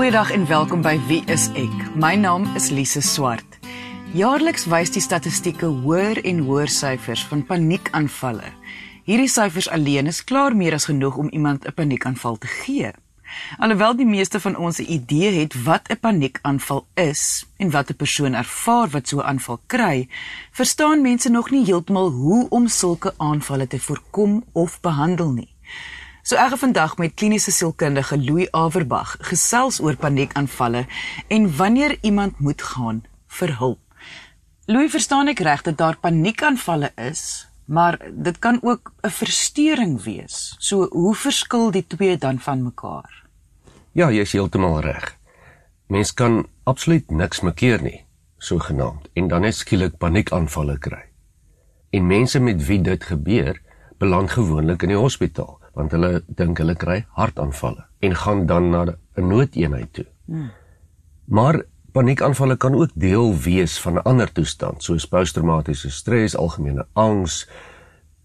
Goeiedag en welkom by Wie is ek? My naam is Lise Swart. Jaarliks wys die statistieke hoër en hoër syfers van paniekaanvalle. Hierdie syfers alleen is klaar meer as genoeg om iemand 'n paniekaanval te gee. Alhoewel die meeste van ons 'n idee het wat 'n paniekaanval is en wat 'n persoon ervaar wat so 'n aanval kry, verstaan mense nog nie heeltemal hoe om sulke aanvalle te voorkom of behandel nie. So ek het vandag met kliniese sielkundige Louis Averbag gesels oor paniekaanvalle en wanneer iemand moet gaan vir hulp. Louis, verstaan ek reg dat daar paniekaanvalle is, maar dit kan ook 'n verstoring wees. So hoe verskil die twee dan van mekaar? Ja, jy is heeltemal reg. Mens kan absoluut niks mekeer nie, sogenaamd, en dan net skielik paniekaanvalle kry. En mense met wie dit gebeur, beland gewoonlik in die hospitaal want hulle dink hulle kry hartaanvalle en gaan dan na 'n noodeenheid toe. Hmm. Maar paniekaanvalle kan ook deel wees van 'n ander toestand soos posttraumatiese stres, algemene angs,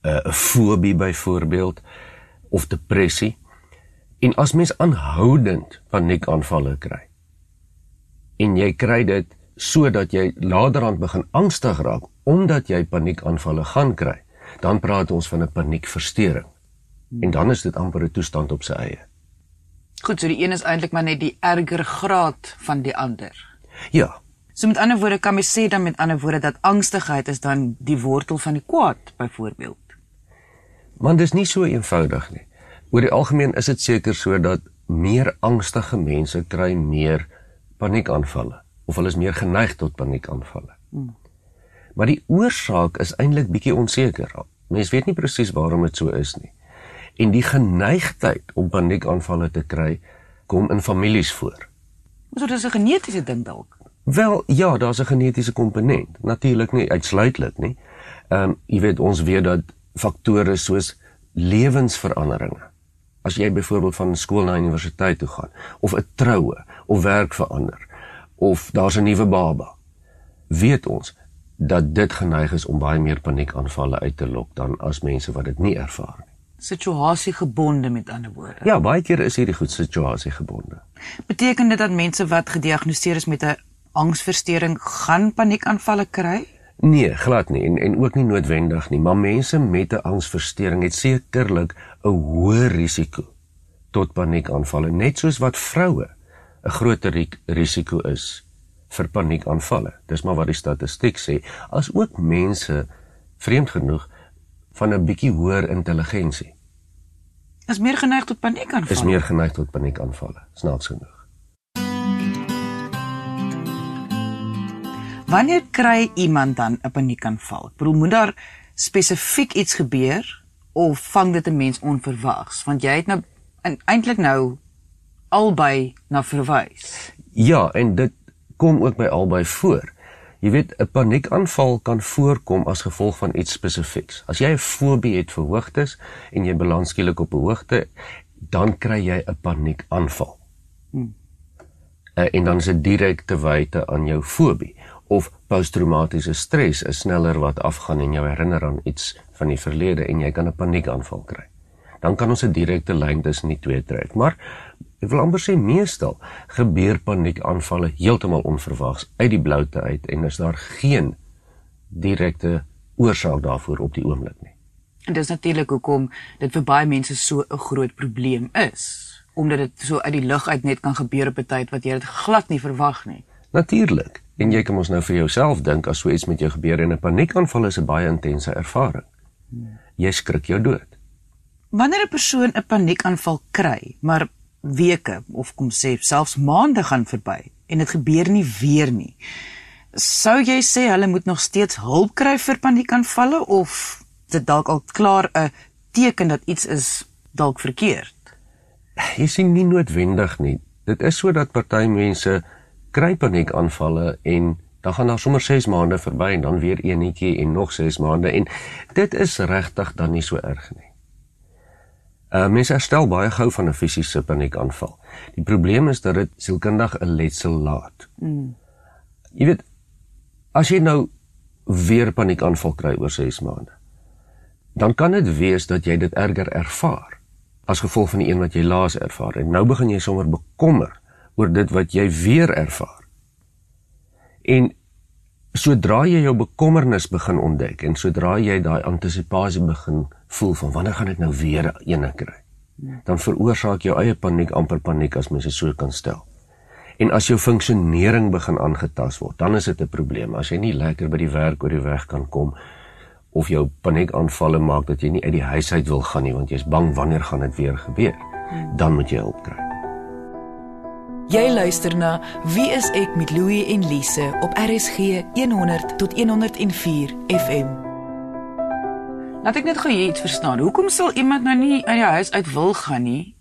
eh, 'n fobie byvoorbeeld of depressie. En as mens aanhoudend paniekaanvalle kry en jy kry dit sodat jy laterand begin angstig raak omdat jy paniekaanvalle gaan kry, dan praat ons van 'n paniekversteuring. En dan is dit amper 'n toestand op sy eie. Goed, so die een is eintlik maar net die erger graad van die ander. Ja. So met ander woorde kan mens sê dan met ander woorde dat angstigheid is dan die wortel van die kwaad byvoorbeeld. Want dit is nie so eenvoudig nie. Oor die algemeen is dit seker so dat meer angstige mense kry meer paniekaanvalle of hulle is meer geneig tot paniekaanvalle. Hmm. Maar die oorsaak is eintlik bietjie onseker. Mense weet nie presies waarom dit so is nie. En die geneigtheid om paniekaanvalle te kry kom in families voor. So dis 'n genetiese ding dalk. Wel, ja, daar's 'n genetiese komponent. Natuurlik nie uitsluitlik nie. Ehm um, jy weet ons weet dat faktore soos lewensveranderinge. As jy byvoorbeeld van skool na universiteit toe gaan of 'n troue of werk verander of daar's 'n nuwe baba, weet ons dat dit geneig is om baie meer paniekaanvalle uit te lok dan as mense wat dit nie ervaar nie situasiegebonde met ander woorde. Ja, baie keer is hierdie goed situasiegebonde. Beteken dit dat mense wat gediagnoseer is met 'n angsversteuring gaan paniekaanvalle kry? Nee, glad nie en en ook nie noodwendig nie, maar mense met 'n angsversteuring het sekerlik 'n hoër risiko tot paniekaanvalle, net soos wat vroue 'n groter risiko is vir paniekaanvalle. Dis maar wat die statistiek sê, as ook mense vreemd genoeg van 'n bietjie hoër intelligensie. Is meer geneig tot paniekaanvalle. Is meer geneig tot paniekaanvalle. Snaaks genoeg. Wanneer kry iemand dan 'n paniekaanval? Ek bedoel, moet daar spesifiek iets gebeur of vang dit 'n mens onverwags? Want jy het nou eintlik nou albei na verwys. Ja, en dit kom ook by albei voor. Jy weet, 'n paniekaanval kan voorkom as gevolg van iets spesifieks. As jy 'n fobie het vir hoogtes en jy beland skielik op 'n hoogte, dan kry jy 'n paniekaanval. Hmm. Uh, en dan is dit direk te wyte aan jou fobie of posttraumatiese stres is sneller wat afgaan en jou herinner aan iets van die verlede en jy kan 'n paniekaanval kry. Dan kan ons 'n direkte lyn tussen die twee trek. Maar Ek wil amper sê meestal gebeur paniekaanvalle heeltemal onverwags uit die bloute uit en is daar geen direkte oorsaak daarvoor op die oomblik nie. En dis natuurlik hoekom dit vir baie mense so 'n groot probleem is, omdat dit so uit die lug uit net kan gebeur op 'n tyd wat jy dit glad nie verwag nie. Natuurlik. En jy kan mos nou vir jouself dink as so iets met jou gebeur en 'n paniekaanval is 'n baie intense ervaring. Jy skrik jou dood. Wanneer 'n persoon 'n paniekaanval kry, maar weke of kom sê selfs maande gaan verby en dit gebeur nie weer nie. Sou jy sê hulle moet nog steeds hulp kry vir paniekaanvalle of dit dalk al klaar 'n teken dat iets is dalk verkeerd? Jy sien nie noodwendig nie. Dit is sodat party mense kry paniekaanvalle en dan gaan daar sommer 6 maande verby en dan weer eenetjie en nog 6 maande en dit is regtig dan nie so erg nie. Uh mense herstel baie gou van 'n fisiese paniekaanval. Die probleem is dat dit sielkundig 'n letsel laat. Mm. Jy weet as jy nou weer paniekaanval kry oor 6 maande, dan kan dit wees dat jy dit erger ervaar as gevolg van die een wat jy laas ervaar en nou begin jy sommer bekommer oor dit wat jy weer ervaar. En sodra jy jou bekommernis begin ontdek en sodra jy daai antisipasie begin voel van wanneer gaan ek nou weer eene kry, dan veroorsaak jou eie paniek amper paniek as mens dit so kan stel. En as jou funksionering begin aangetast word, dan is dit 'n probleem. As jy nie lekker by die werk oor die weg kan kom of jou paniekaanvalle maak dat jy nie uit die huis uit wil gaan nie want jy's bang wanneer gaan dit weer gebeur, dan moet jy hulp kry. Jy luister na Wie is ek met Louie en Lise op RSG 100 tot 104 FM. Laat ek net gou iets verstaan. Hoekom sal iemand nou nie uit die huis uit wil gaan nie?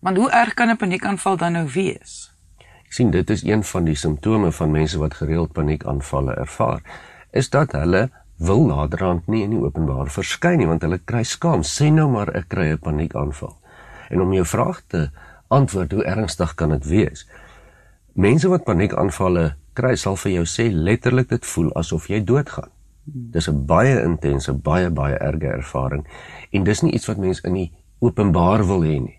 Want hoe erg kan 'n paniekaanval dan nou wees? Ek sien dit is een van die simptome van mense wat gereeld paniekaanvalle ervaar, is dat hulle wil naderhand nie in die openbaar verskyn nie want hulle kry skaam. Sê nou maar ek kry 'n paniekaanval. En om jou vraag te antwoord, hoe ernstig kan dit wees? Mense wat paniekaanvalle kry, sal vir jou sê letterlik dit voel asof jy doodgaan. Dis 'n baie intense, baie baie erge ervaring en dis nie iets wat mense in die openbaar wil hê nie.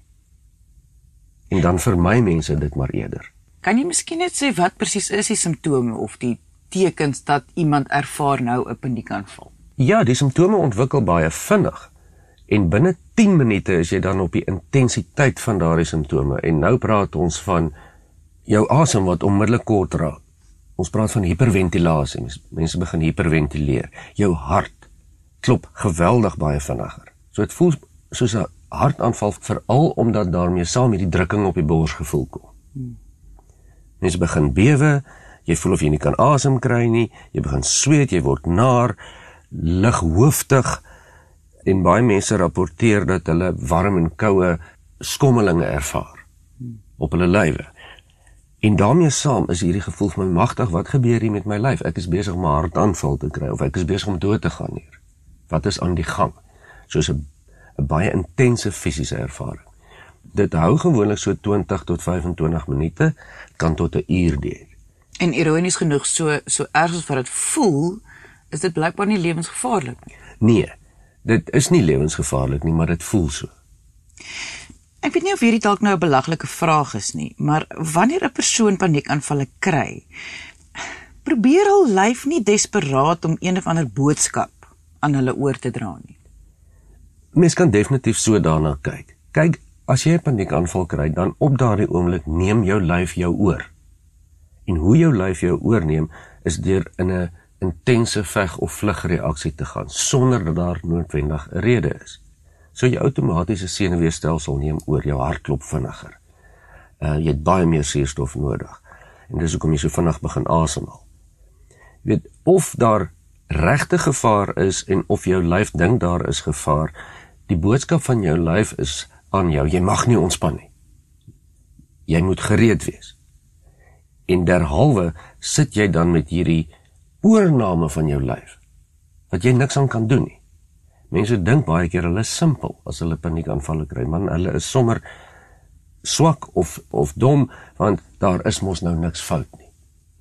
En dan vermy mense dit maar eerder. Kan jy miskien net sê wat presies is die simptome of die tekens dat iemand ervaar nou 'n paniekaanval? Ja, die simptome ontwikkel baie vinnig. En binne 10 minute is jy dan op die intensiteit van daardie simptome. En nou praat ons van jou asem wat onmiddellik kort raak. Ons praat van hiperventilasie. Mense begin hiperventileer. Jou hart klop geweldig baie vinniger. So dit voel soos 'n hartaanval veral omdat daarmee saam hierdie drukking op die bors gevoel kom. Mense begin bewe, jy voel of jy nie kan asem kry nie, jy begin sweet, jy word naar, lighooftig en baie mense rapporteer dat hulle warm en koue skommelinge ervaar op hulle lywe. En daarmee saam is hierdie gevoel van my magtig, wat gebeur hier met my lyf? Ek is besig om 'n hartaanval te kry of ek is besig om dood te gaan hier. Wat is aan die gang? Soos 'n 'n baie intense fisiese ervaring. Dit hou gewoonlik so 20 tot 25 minute, kan tot 'n uur duur. En ironies genoeg, so so erg as wat dit voel, is dit blykbaar nie lewensgevaarlik nie. Nee, dit is nie lewensgevaarlik nie, maar dit voel so. Ek weet nie of hierdie dalk nou 'n belaglike vraag is nie, maar wanneer 'n persoon paniekaanvalle kry, probeer hul lyf nie desperaat om een of ander boodskap aan hulle oor te dra nie. Mens kan definitief so daarna kyk. Kyk, as jy 'n paniekaanval kry, dan op daardie oomblik neem jou lyf jou oor. En hoe jou lyf jou oorneem is deur in 'n intense veg of vlug reaksie te gaan sonder dat daar noodwendig 'n rede is. So jou outomatiese senuweestelsel neem oor, jou hart klop vinniger. Uh jy het baie meer suurstof nodig. En dis hoekom jy so vinnig begin asemhaal. Jy weet of daar regte gevaar is en of jou lyf dink daar is gevaar, die boodskap van jou lyf is aan jou, jy mag nie ontspan nie. Jy moet gereed wees. En derhalwe sit jy dan met hierdie oorname van jou lyf wat jy niks aan kan doen nie. Mense dink baie keer hulle is simpel as hulle paniekaanvalle kry, man, hulle is sommer swak of of dom want daar is mos nou niks fout nie.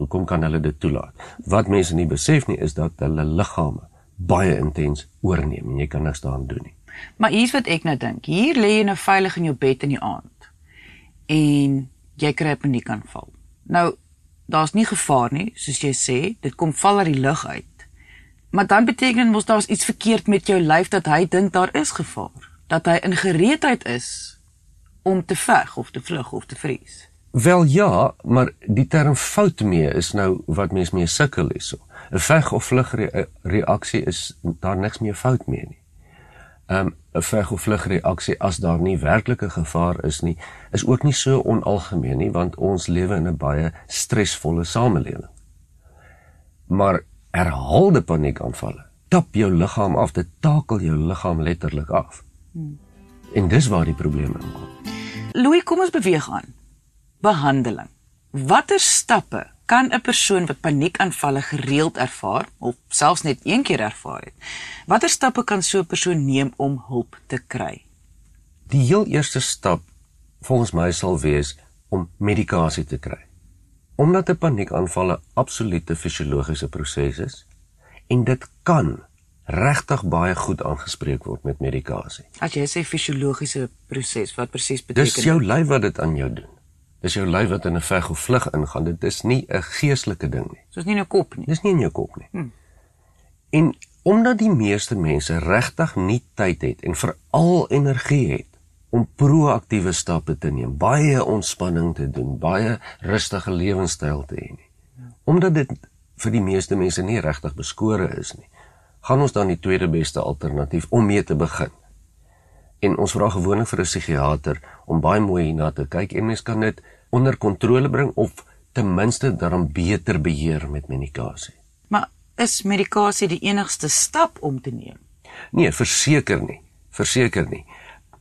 Hoekom kan hulle dit toelaat? Wat mense nie besef nie is dat hulle liggame baie intens oorneem en jy kan niks daaraan doen nie. Maar hier's wat ek nou dink. Hier lê jy nou veilig in jou bed in die aand. En jy kry 'n paniekaanval. Nou daar's nie gevaar nie, soos jy sê, dit kom val uit die lug uit. Maar dan beteken mos daar's iets verkeerd met jou lyf dat hy dink daar is gevaar, dat hy in gereedheid is om te veg of te vlug of te vries. Wel ja, maar die term fout mee is nou wat mens mee sukkel hierso. 'n Veg of vlug re reaksie is daar niks meer fout mee nie. Um 'n veg of vlug reaksie as daar nie werklike gevaar is nie, is ook nie so onalgemeen nie want ons lewe in 'n baie stresvolle samelewing. Maar herhaalde paniekaanvalle tap jou liggaam af, dit takel jou liggaam letterlik af. Hmm. En dis waar die probleme inkom. Louis, kom ons beweeg aan. Behandeling. Watter stappe kan 'n persoon wat paniekaanvalle gereeld ervaar of selfs net een keer ervaar het, watter stappe kan so 'n persoon neem om hulp te kry? Die heel eerste stap volgens my sal wees om medikasie te kry. Omdat 'n paniekaanval 'n absolute fisiologiese proses is en dit kan regtig baie goed aangespreek word met medikasie. As jy sê fisiologiese proses, wat presies beteken dit? Dis jou lyf wat dit aan jou doen. Is jou lyf wat in 'n veg of vlug ingaan. Dit is nie 'n geestelike ding nie. Soos nie in jou kop nie. Dis nie in jou kop nie. Hmm. En omdat die meeste mense regtig nie tyd het en veral energie het om proaktiewe stappe te neem, baie ontspanning te doen, baie rustige lewenstyl te hê nie. Omdat dit vir die meeste mense nie regtig beskore is nie, gaan ons dan die tweede beste alternatief om mee te begin. En ons vra gewoonlik vir 'n psigiater om baie mooi hierna te kyk en mens kan dit onder kontrole bring of ten minste dan beter beheer met medikasie. Maar is medikasie die enigste stap om te neem? Nee, verseker nie. Verseker nie.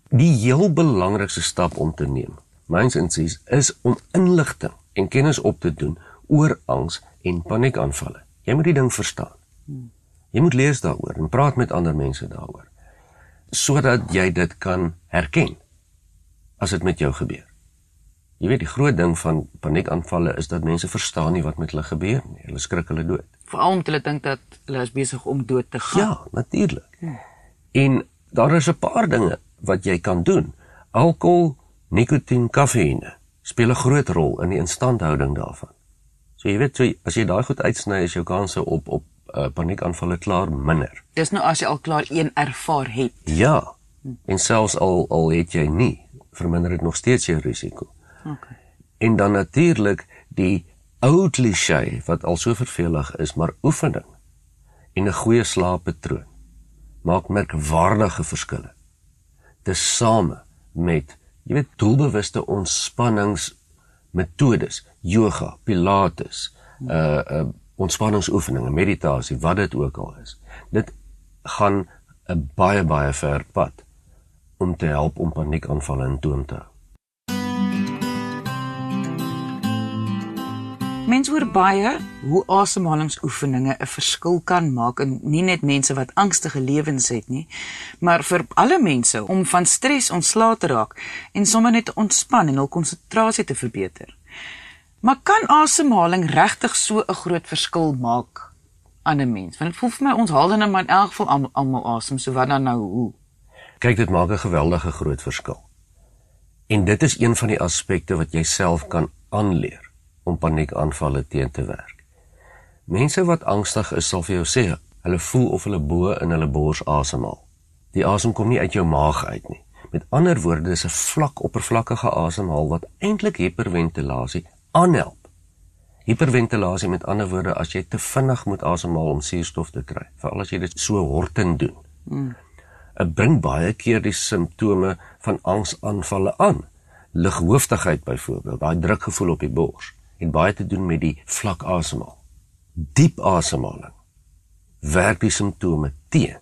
Die heel belangrikste stap om te neem, myns insies, is om inligting en kennis op te doen oor angs en paniekaanvalle. Jy moet die ding verstaan. Jy moet lees daaroor en praat met ander mense daaroor sodat jy dit kan herken as dit met jou gebeur. Jy weet die groot ding van paniekaanvalle is dat mense verstaan nie wat met hulle gebeur nie. Hulle skrik hulle dood. Veral omdat hulle dink dat hulle is besig om dood te gaan. Ja, natuurlik. Hmm. En daar is 'n paar dinge wat jy kan doen. Alkohol, nikotien, kafeïne speel 'n groot rol in die instandhouding daarvan. So jy weet, so, as jy daai goed uitsny, is jou kanse op op uh, paniekaanvalle klaar minder. Dis nou as jy al klaar een ervaar het. Ja. En selfs al al het jy nie, verminder dit nog steeds jou risiko. En dan natuurlik die ou klise wat al so vervelig is, maar oefening en 'n goeie slaappatroon maak merkwaardige verskille. Dis same met jy weet doelbewuste ontspanningsmetodes, yoga, pilates, uh uh ontspanningsoefeninge, meditasie, wat dit ook al is. Dit gaan 'n baie baie ver pad om te help om paniekaanvalle in toom te hou. Mense hoor baie hoe asemhalingsoefeninge 'n verskil kan maak in nie net mense wat angstige lewens het nie, maar vir alle mense om van stres ontslae te raak en sommer net ontspan en hul konsentrasie te verbeter. Maar kan asemhaling regtig so 'n groot verskil maak aan 'n mens? Want dit voel vir my ons haal dan maar in elk geval almal asem, so wat dan nou hoe? Kyk, dit maak 'n geweldige groot verskil. En dit is een van die aspekte wat jy self kan aanleer om paniekaanvalle teen te werk. Mense wat angstig is, sal vir jou sê, hulle voel of hulle bo in hulle bors asemhaal. Die asem kom nie uit jou maag uit nie. Met ander woorde, dis 'n vlak oppervlakkige asemhaal wat eintlik hiperventilasie aanhelp. Hiperventilasie met ander woorde as jy te vinnig moet asemhaal om suurstof te kry, veral as jy dit so hortend doen. Mm. Dit bring baie keer die simptome van angsaanvalle aan. Lighooftigheid byvoorbeeld, daai drukgevoel op die bors en baie te doen met die vlak asemhaal. Diep asemhaling werk die simptome teen.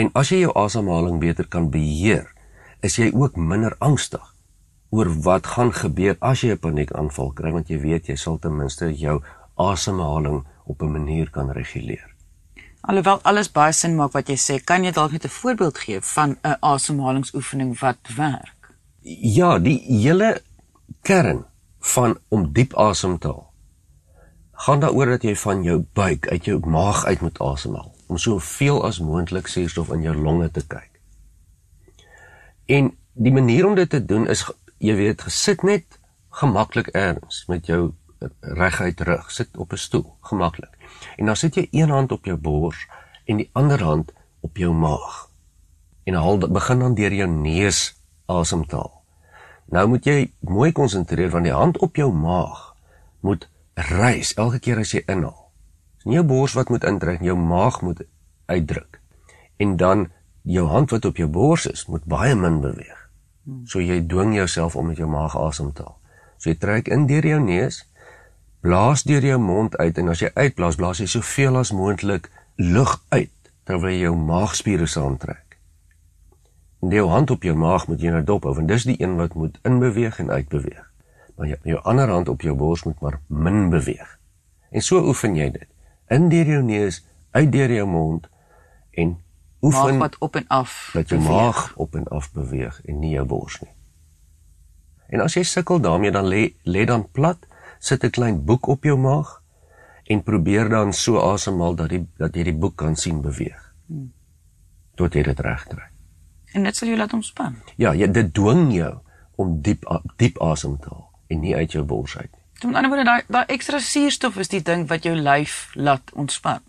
En as jy jou asemhaling beter kan beheer, is jy ook minder angstig oor wat gaan gebeur as jy 'n paniekaanval kry want jy weet jy sal ten minste jou asemhaling op 'n manier kan reguleer. Alhoewel alles baie sin maak wat jy sê, kan jy dalk net 'n voorbeeld gee van 'n asemhalingsoefening wat werk? Ja, die hele kern van om diep asem te haal. Gaan daaroor dat jy van jou buik uit jou maag uit moet asemhaal om soveel as moontlik suurstof in jou longe te kry. En die manier om dit te doen is jy weet gesit net gemaklik erns met jou reguit rug, sit op 'n stoel, gemaklik. En dan sit jy een hand op jou bors en die ander hand op jou maag. En haal begin dan deur jou neus asem te haal. Nou moet jy mooi konsentreer want die hand op jou maag moet reis elke keer as jy inhaal. Dis nie jou bors wat moet indruk, jou maag moet uitdruk. En dan jou hand wat op jou bors is, moet baie min beweeg. So jy dwing jouself om met jou maag asem te haal. So jy trek in deur jou neus, blaas deur jou mond uit en as jy uitblaas, blaas jy soveel as moontlik lug uit terwyl jy jou maagspiere saamtrek. Jou hand op jou maag moet jy nou dop hou want dis die een wat moet inbeweeg en uitbeweeg. Maar jou, jou ander hand op jou bors moet maar min beweeg. En so oefen jy dit. In deur jou neus, uit deur jou mond en oefen maag wat op en af. Dat jou beweeg. maag op en af beweeg en nie jou bors nie. En as jy sukkel daarmee dan lê lê dan plat, sit 'n klein boek op jou maag en probeer dan so asemhaal dat die dat jy die boek kan sien beweeg. Hmm. Tot jy dit reg kry. En dit sal jou laat ontspan. Ja, jy dit dwing jou om diep diep asem te haal en nie uit jou bors uit nie. Met ander woorde daai daai ekstra suurstof is die ding wat jou lyf laat ontspan.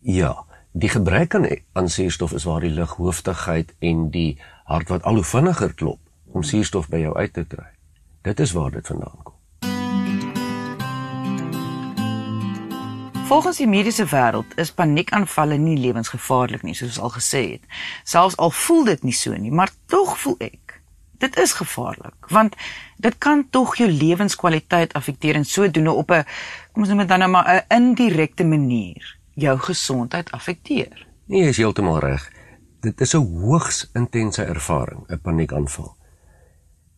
Ja, die gebrek aan aan suurstof is waar die lighooftigheid en die hart wat al hoe vinniger klop om suurstof by jou uit te kry. Dit is waar dit vandaan kom. Volgens die mediese wêreld is paniekaanvalle nie lewensgevaarlik nie, soos al gesê het. Selfs al voel dit nie so nie, maar tog voel ek dit is gevaarlik, want dit kan tog jou lewenskwaliteit affekteer en sodoende op 'n kom ons noem dit dan nou maar 'n indirekte manier jou gesondheid affekteer. Nee, jy is heeltemal reg. Dit is 'n hoogs intense ervaring, 'n paniekaanval.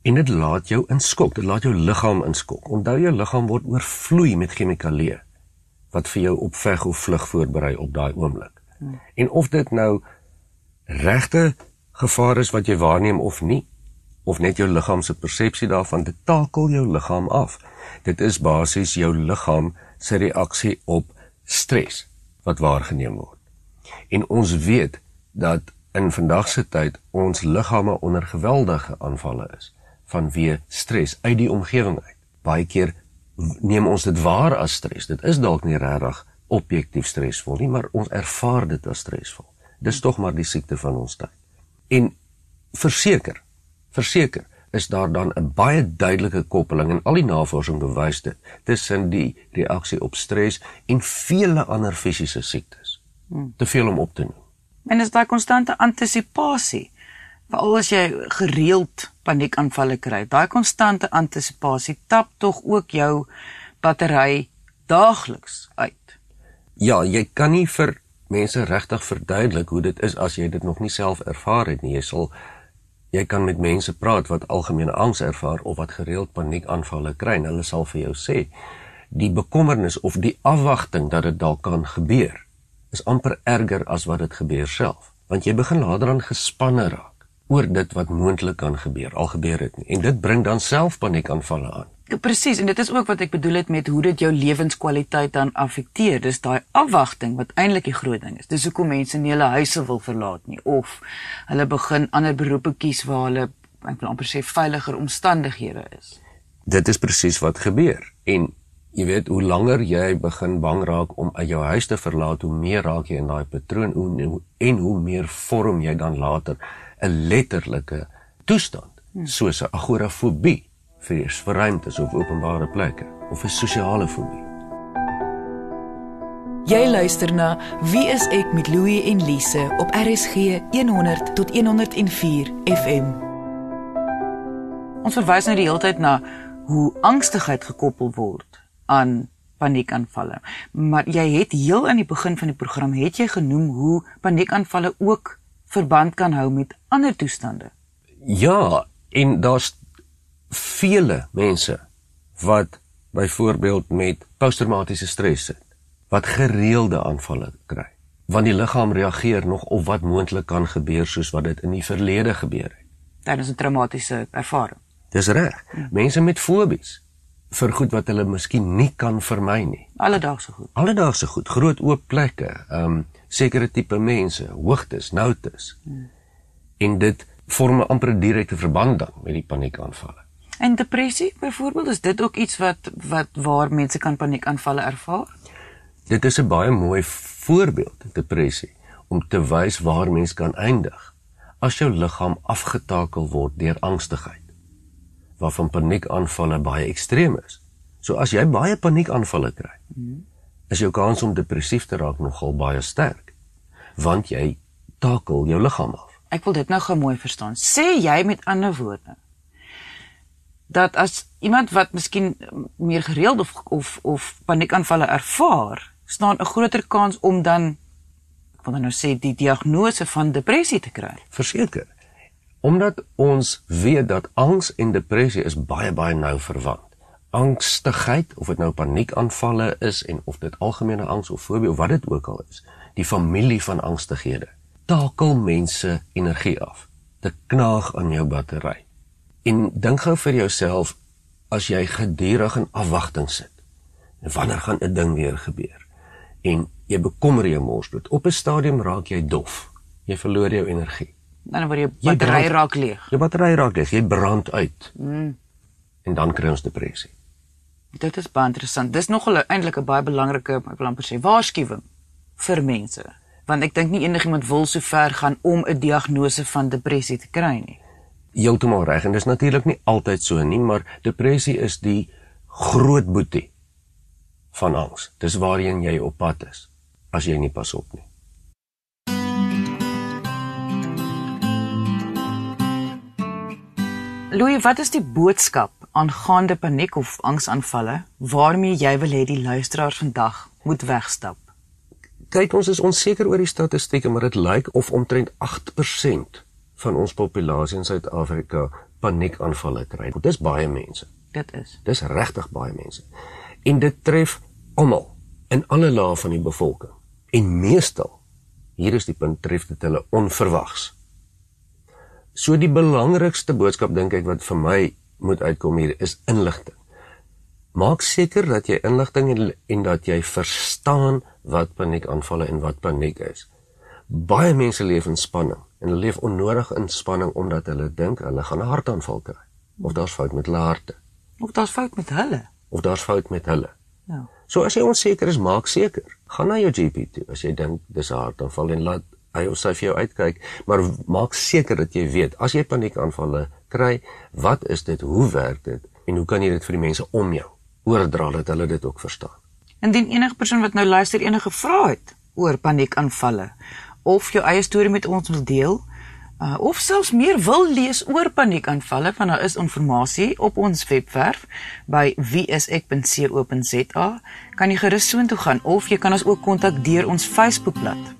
En dit laat jou in skok, dit laat jou liggaam in skok. Onthou jou liggaam word oorvloei met chemikalieë wat vir jou op veg of vlug voorberei op daai oomblik. Hmm. En of dit nou regte gevaar is wat jy waarneem of nie, of net jou liggaam se persepsie daarvan, dit takel jou liggaam af. Dit is basies jou liggaam se reaksie op stres wat waargeneem word. En ons weet dat in vandag se tyd ons liggame onder geweldige aanvalle is vanweë stres uit die omgewing uit. Baie keer neem ons dit waar as stres. Dit is dalk nie regtig objektief stresvol nie, maar ons ervaar dit as stresvol. Dis tog maar die siekte van ons tyd. En verseker, verseker is daar dan 'n baie duidelike koppeling en al die navorsing bewys dit tussen die reaksie op stres en vele ander fisiese siektes. Hmm. Te veel om op te noem. En is daai konstante antisisipasie veral as jy gereeld paniekaanvalle kry. Daai konstante antisisipasie tap tog ook jou battery daagliks uit. Ja, jy kan nie vir mense regtig verduidelik hoe dit is as jy dit nog nie self ervaar het nie. Jy sal jy kan met mense praat wat algemene angs ervaar of wat gereeld paniekaanvalle kry en hulle sal vir jou sê die bekommernis of die afwagting dat dit dalk kan gebeur is amper erger as wat dit gebeur self want jy begin later aan gespanne raak oor dit wat moontlik kan gebeur. Al gebeur dit nie. En dit bring dan self paniekaanvalle aan. Ja, presies, en dit is ook wat ek bedoel het met hoe dit jou lewenskwaliteit dan affekteer. Dis daai afwagting wat eintlik die groot ding is. Dis hoekom mense nie hulle huise wil verlaat nie of hulle begin ander beroepe kies waar hulle ek wil amper sê veiliger omstandighede is. Dit is presies wat gebeur. En jy weet hoe langer jy begin bang raak om uit jou huis te verlaat, hoe meer raak jy in daai patroon en hoe meer vorm jy dan later 'n letterlike toestand hmm. soos 'n agorafobie vrees vir ruimtes of openbare plekke of 'n sosiale fobie. Jy luister na Wie is ek met Louie en Lise op RSG 100 tot 104 FM. Ons verwys nou die hele tyd na hoe angstigheid gekoppel word aan paniekaanvalle. Maar jy het heel aan die begin van die program het jy genoem hoe paniekaanvalle ook verband kan hou met ander toestande. Ja, en daar's vele mense wat byvoorbeeld met posttraumatiese stres sit wat gereelde aanvalle kry want die liggaam reageer nog op wat moontlik kan gebeur soos wat dit in die verlede gebeur het. Tydens 'n traumatiese ervaring. Dis reg. Hm. mense met fobies vir goed wat hulle miskien nie kan vermy nie. Alledaagse goed. Alledaagse goed groot oop plekke ehm um, sekere tipe mense, hoogtes, noutes. Hmm. En dit vorm 'n amper direkte verband dan met die paniekaanvalle. En depressie byvoorbeeld, is dit ook iets wat wat waar mense kan paniekaanvalle ervaar? Dit is 'n baie mooi voorbeeld, depressie, om te wys waar mens kan eindig as jou liggaam afgetakel word deur angstigheid. Waarvan paniekaanvalle baie ekstreem is. So as jy baie paniekaanvalle kry, hmm is jou kans om depressief te raak nogal baie sterk want jy takel jou liggaam af. Ek wil dit nou gou mooi verstaan. Sê jy met ander woorde dat as iemand wat miskien meer gereeld of of of paniekaanvalle ervaar, staan 'n groter kans om dan ek wil nou sê die diagnose van depressie te kry. Verseker. Omdat ons weet dat angs en depressie is baie baie nou verwant angstigheid of dit nou paniekaanvalle is en of dit algemene angs of fobie of wat dit ook al is die familie van angstighede takel mense energie af. Dit knaag aan jou battery. En dink gou vir jouself as jy gedurig in afwagting sit wanneer gaan 'n ding weer gebeur? En jy bekommer jou mors dood. Op 'n stadium raak jy dof. Jy verloor jou energie. Dan word jou battery raak leeg. Jou battery raak leeg. Jy brand uit. Mm. En dan kry ons depressie. Dit is baie interessant. Dis nogal eintlik 'n baie belangrike, ek wil amper sê, waarskuwing vir mense, want ek dink nie enigiemand wil so ver gaan om 'n diagnose van depressie te kry nie. Heeltemal reg en dis natuurlik nie altyd so nie, maar depressie is die groot boetie van angs. Dis waarheen jy op pad is as jy nie pas op nie. Louis, wat is die boodskap aangaande paniek of angsaanvalle waarmee jy wil hê die luisteraars vandag moet wegstap? Kyk, ons is onseker oor die statistieke, maar dit lyk of omtrent 8% van ons populasie in Suid-Afrika paniekaanvalle kry. Dit is baie mense. Dit is. Dis regtig baie mense. En dit tref almal in alle lae van die bevolking. En meestal hier is die punt tref dit hulle onverwags. So die belangrikste boodskap dink ek wat vir my moet uitkom hier is inligting. Maak seker dat jy inligting en, en dat jy verstaan wat paniekaanvalle en wat paniek is. Baie mense leef in spanning en hulle leef onnodig in spanning omdat hulle dink hulle gaan 'n hartaanval kry of daar's fout met hulle harte of daar's fout met hulle of daar's fout met hulle. Ja. So as jy onseker is, maak seker. Gaan na jou GP toe as jy dink dis 'n hartaanval en laat hy of sy vir jou uitkyk, maar maak seker dat jy weet as jy paniekaanvalle kry, wat is dit? Hoe werk dit? En hoe kan jy dit vir die mense om jou oordra dat hulle dit ook verstaan? Indien enige persoon wat nou luister enige vrae het oor paniekaanvalle of jou eie storie met ons wil deel uh, of selfs meer wil lees oor paniekaanvalle want daar is inligting op ons webwerf by wieisek.co.za kan jy gerus soontoe gaan of jy kan ons ook kontak deur ons Facebookblad